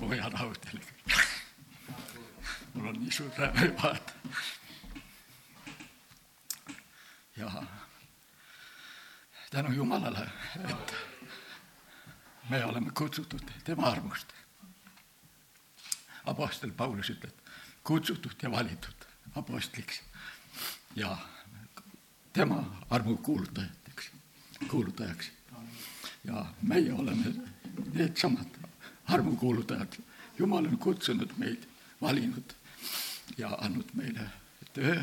hoian haudel. mul on nii suur rõõm vaadata. ja tänu Jumalale, et me oleme kutsutud tema armust. Apostel Paulus ütleb, kutsutud ja valitud apostliks ja tema armu kuulutajateks, kuulutajaks. ja meie oleme needsamad armukuulutajad. jumal on kutsunud meid, valinud ja andnud meile töö,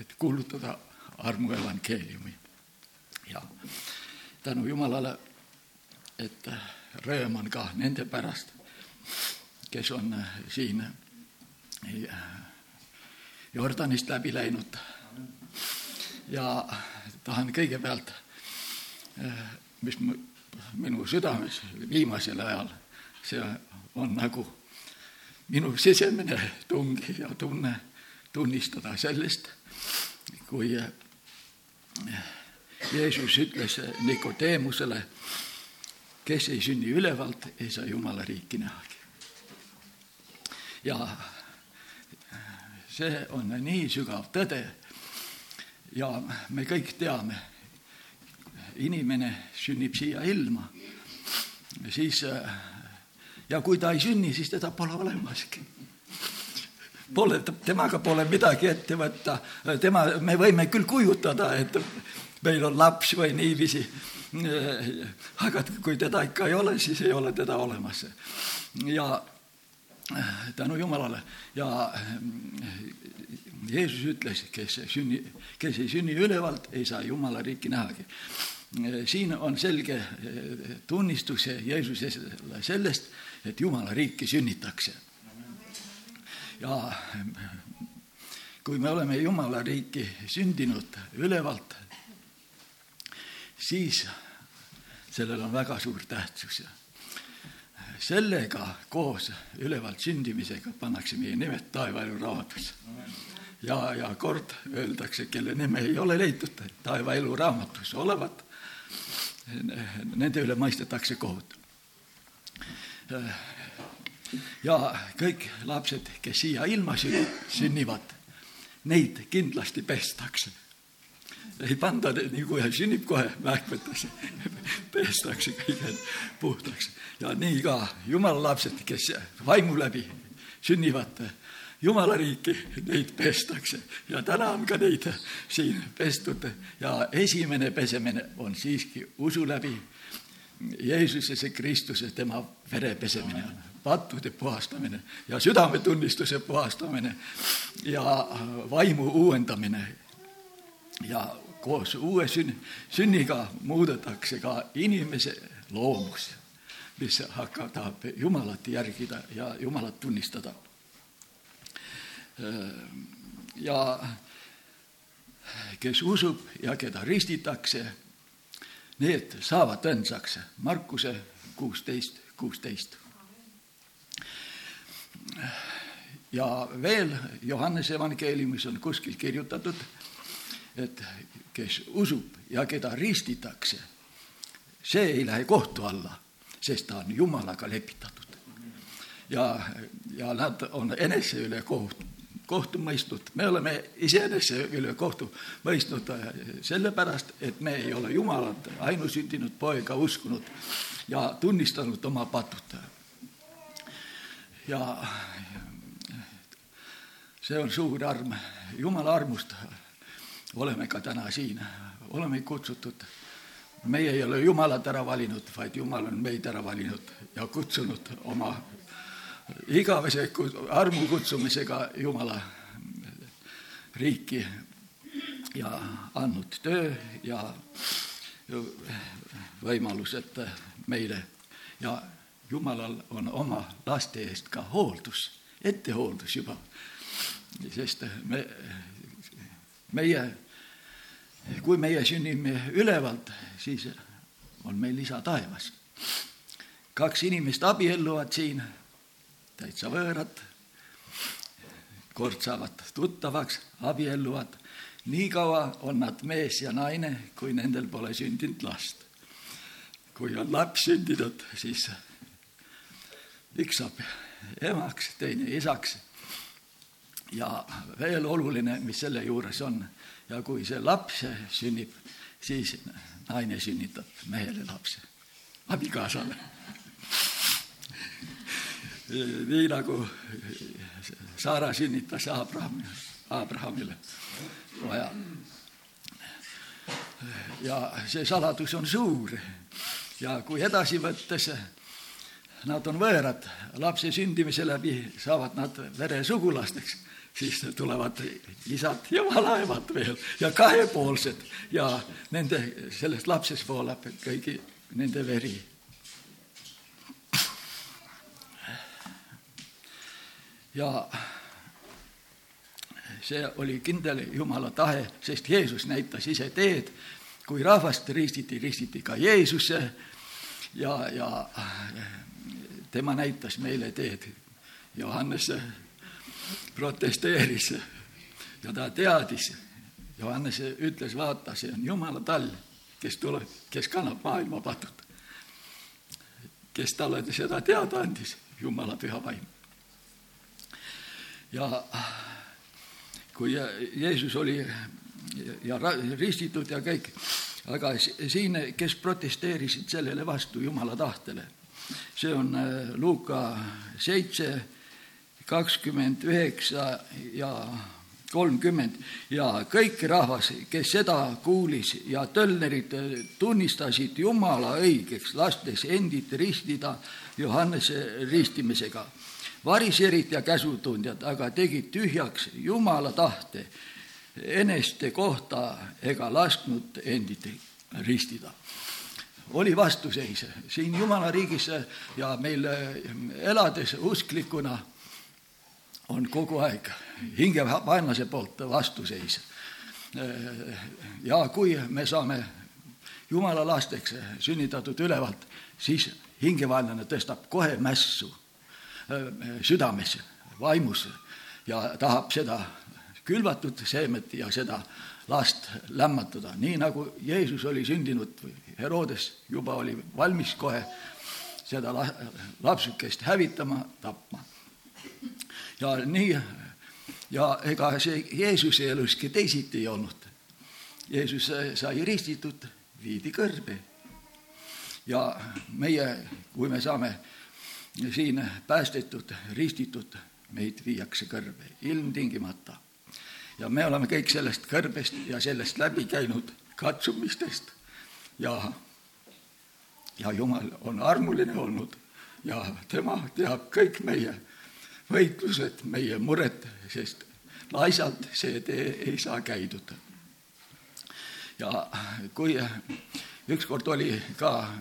et kuulutada armu evangeeliumi. ja tänu Jumalale, et rõõm on ka nende pärast, kes on siin Jordanist läbi läinud. ja tahan kõigepealt, mis minu südames viimasel ajal, see on nagu minu sisemine tung ja tunne tunnistada sellest, kui Jeesus ütles Nikodeemusele, kes ei sünni ülevalt, ei saa Jumala riiki nähagi. ja see on nii sügav tõde ja me kõik teame, inimene sünnib siia ilma, siis ja kui ta ei sünni, siis teda pole olemaski. Pole, temaga pole midagi ette võtta, tema, me võime küll kujutada, et meil on laps või niiviisi, aga kui teda ikka ei ole, siis ei ole teda olemas. ja tänu Jumalale ja Jeesus ütles, kes sünni, kes ei sünni ülevalt, ei saa Jumala riiki nähagi. Siin on selge tunnistus Jeesusele sellest, et Jumala riiki sünnitakse. ja kui me oleme Jumala riiki sündinud ülevalt, siis sellel on väga suur tähtsus sellega koos ülevalt sündimisega pannakse meie nimed taevaelu raamatusse. ja, ja kord öeldakse, kelle nime ei ole leitud taevaelu raamatus olevat, nende üle mõistetakse kohut. ja kõik lapsed, kes siia ilma sünnivad, neid kindlasti pestakse. Ei panda nii kohe, sünnib kohe mähkmetakse, pestakse kõige puhtaks. Ja nii ka jumala lapsed, kes vaimu läbi sünnivad jumala riiki, neid pestakse. Ja täna on ka neid siin pestud. Ja esimene pesemine on siiski usu läbi. Jeesusesse Kristuse, tema vere pesemine on pattude puhastamine ja südametunnistuse puhastamine ja vaimu uuendamine. Ja koos uue sünn-, sünniga muudetakse ka inimese loomus, mis hakkab, tahab Jumalat järgida ja Jumalat tunnistada. Ja kes usub ja keda ristitakse, need saavad õndsaks. Markuse kuusteist, kuusteist. ja veel Johannese evangeeliumis on kuskil kirjutatud, et kes usub ja keda ristitakse, see ei lähe kohtu alla, sest ta on Jumalaga lepitatud. ja, ja nad on enese üle koht, kohtu mõistnud, me oleme iseenese üle kohtu mõistnud äh, sellepärast, et me ei ole Jumalat, ainusündinud poega uskunud ja tunnistanud oma patut. ja see on suur arm, Jumala armust oleme ka täna siin, oleme kutsutud. meie ei ole Jumalat ära valinud, vaid Jumal on meid ära valinud ja kutsunud oma igavese armu kutsumisega Jumala riiki ja andnud töö ja võimalused meile ja Jumalal on oma laste eest ka hooldus, ettehooldus juba, sest me, meie kui meie sünnime ülevalt, siis on meil isa taevas. kaks inimest abielluvad siin, täitsa võõrad, kord saavad tuttavaks, abielluvad, niikaua on nad mees ja naine, kui nendel pole sündinud last. kui on laps sündinud, siis üks saab emaks, teine isaks. ja veel oluline, mis selle juures on, ja kui see laps sünnib, siis naine sünnitab mehele lapse, abikaasale. Nii nagu Saara sünnitas Abraham, Abrahamile poja. ja see saladus on suur ja kui edasi võttes nad on võõrad, lapse sündimise läbi saavad nad veresugulasteks, siis tulevad isad ja vanaemad veel ja kahepoolsed ja nende, sellest lapsest voolab kõigi nende veri. Ja see oli kindel Jumala tahe, sest Jeesus näitas ise teed, kui rahvast ristiti, ristiti ka Jeesuse ja, ja tema näitas meile teed. Johannes protesteeris ja ta teadis. Johannes ütles, vaata, see on Jumala tall, kes tuleb, kes kannab maailma patud. kes talle seda teada andis, Jumala püha vaim. Ja kui Jeesus oli ja ristitud ja kõik, aga siin, kes protesteerisid sellele vastu Jumala tahtele see on äh, Luuka seitse, kakskümmend üheksa ja kolmkümmend ja kõik rahvas, kes seda kuulis ja tölnerid tunnistasid Jumala õigeks, lastes endid ristida Johannese ristimisega. Variserid ja käsutundjad aga tegid tühjaks Jumala tahte eneste kohta ega lasknud endid ristida oli vastuseis siin Jumala riigis ja meil elades usklikuna on kogu aeg hingevaenlase poolt vastuseis. ja kui me saame Jumala lasteks sünnitatud ülevalt, siis hingevaenlane tõstab kohe mässu südames, vaimus ja tahab seda külvatud seemet ja seda last lämmatada, nii nagu Jeesus oli sündinud või Herodes juba oli valmis kohe seda lapsukest hävitama, tapma. ja nii, ja ega see Jeesuse eluski teisiti ei olnud. Jeesus sai ristitud, viidi kõrbe. ja meie, kui me saame siin päästetud, ristitud, meid viiakse kõrbe ilmtingimata. ja me oleme kõik sellest kõrbest ja sellest läbi käinud katsumistest ja, ja Jumal on armuline olnud ja tema teab kõik meie võitlused, meie mured, sest laisalt see tee ei saa käidud. ja kui ükskord oli ka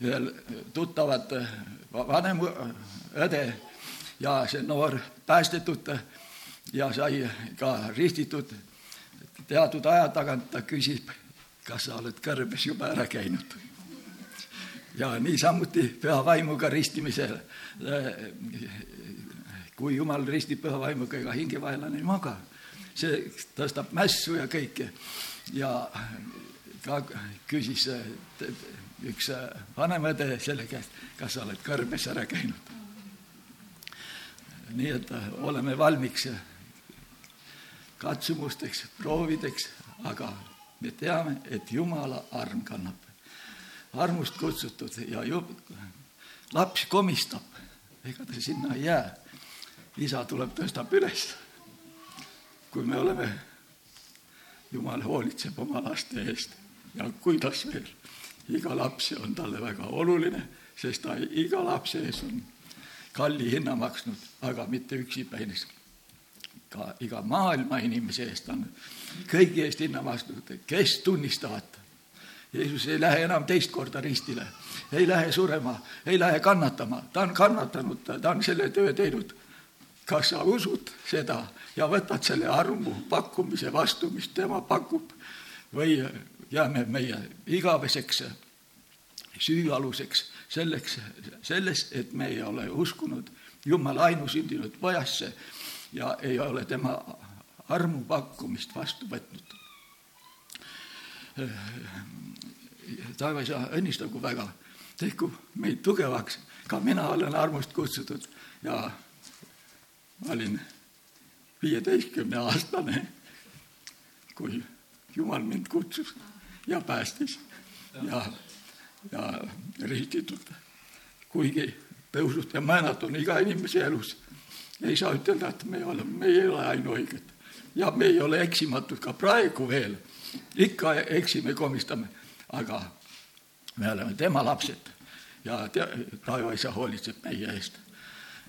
ühel tuttavad vanem õde ja see noor päästetud ja sai ka ristitud, teatud aja tagant ta küsib kas sa oled kõrbes juba ära käinud? ja niisamuti püha vaimuga ristimisel. kui jumal ristib püha vaimuga, ega hingevaenlane ei maga. see tõstab mässu ja kõike ja ka küsis üks vanem õde selle käest, kas sa oled kõrbes ära käinud. nii et oleme valmiks katsumusteks, proovideks, aga me teame, et Jumala arm kannab. armust kutsutud ja ju-, laps komistab, ega ta sinna ei jää. isa tuleb, tõstab üles. kui me oleme, Jumal hoolitseb oma laste eest ja kuidas veel, iga laps on talle väga oluline, sest ta iga lapse ees on kalli hinna maksnud, aga mitte üksipäines ka iga maailma inimese eest on kõigi eest hinna maksnud, kes tunnistavad. Jeesus ei lähe enam teist korda ristile, ei lähe surema, ei lähe kannatama, ta on kannatanud, ta on selle töö teinud. kas sa usud seda ja võtad selle armu pakkumise vastu, mis tema pakub? Või jääme meie igaveseks süüaluseks selleks, selles, et me ei ole uskunud Jumala ainusündinud pojasse ja ei ole tema armupakkumist vastu võtnud. taevas ja õnnistagu väga, tehku meid tugevaks, ka mina olen armust kutsutud ja ma olin viieteistkümne aastane, kui Jumal mind kutsus ja päästis ja, ja ristitud, kuigi tõusnud ja määnatud on iga inimese elus. ei saa ütelda, et me oleme, me ei ole ainuõiged ja me ei ole eksimatud ka praegu veel. ikka eksime, komistame, aga me oleme tema lapsed ja taevaisa hoolitseb meie eest.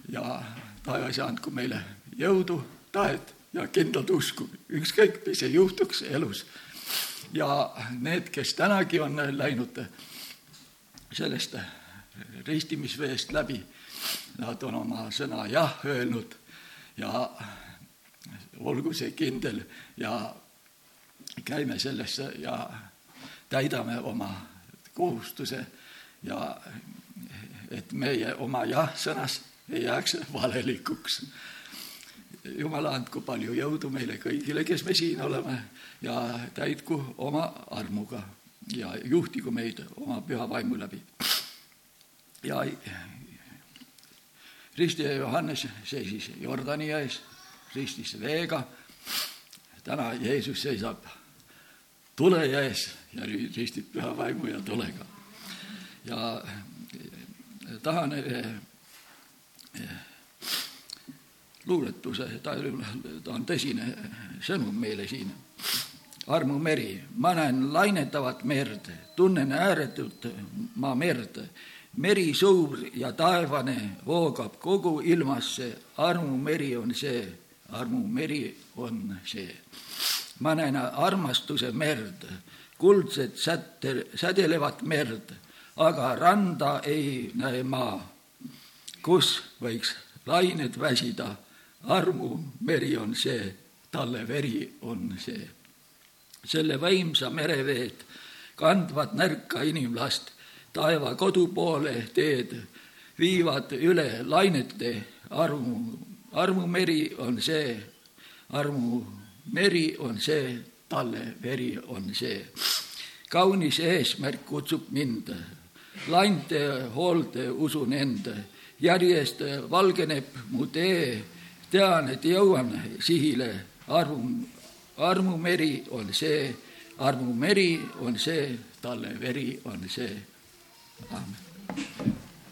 ja taevaisa andku meile jõudu, tahet ja kindlat usku, ükskõik, mis ei juhtuks elus. Ja need, kes tänagi on läinud sellest ristimisveest läbi, nad on oma sõna jah öelnud ja olgu see kindel ja käime sellesse ja täidame oma kohustuse ja et meie oma jah-sõnas ei jääks valelikuks. Jumal andku palju jõudu meile kõigile, kes me siin oleme ja täitku oma armuga ja juhtigu meid oma püha vaimu läbi. ja ristija Johannes seisis Jordani ees, ristis veega. täna Jeesus seisab tule ees ja ristib püha vaimu ja tulega ja tahan eh, eh, luuletuse, ta, ta on tõsine sõnum meile siin. armumeri, ma näen lainetavat merd, tunnen ääretult ma merd. meri suur ja taevane voogab kogu ilmasse, armumeri on see, armumeri on see. ma näen armastuse merd, kuldset sätte, sädelevat merd aga randa ei näe maa, kus võiks lained väsida. Armumeri on see, talle veri on see. selle võimsa mereveed kandvad nõrka inimlast taeva kodu poole teed, viivad üle lainete armu. armumeri on see, armumeri on see, talle veri on see. kaunis eesmärk kutsub mind lainte hoolde usun enda, järjest valgeneb mu tee, tean, et jõuan sihile, armu, armumeri on see, armumeri on see, talle veri on see. amen.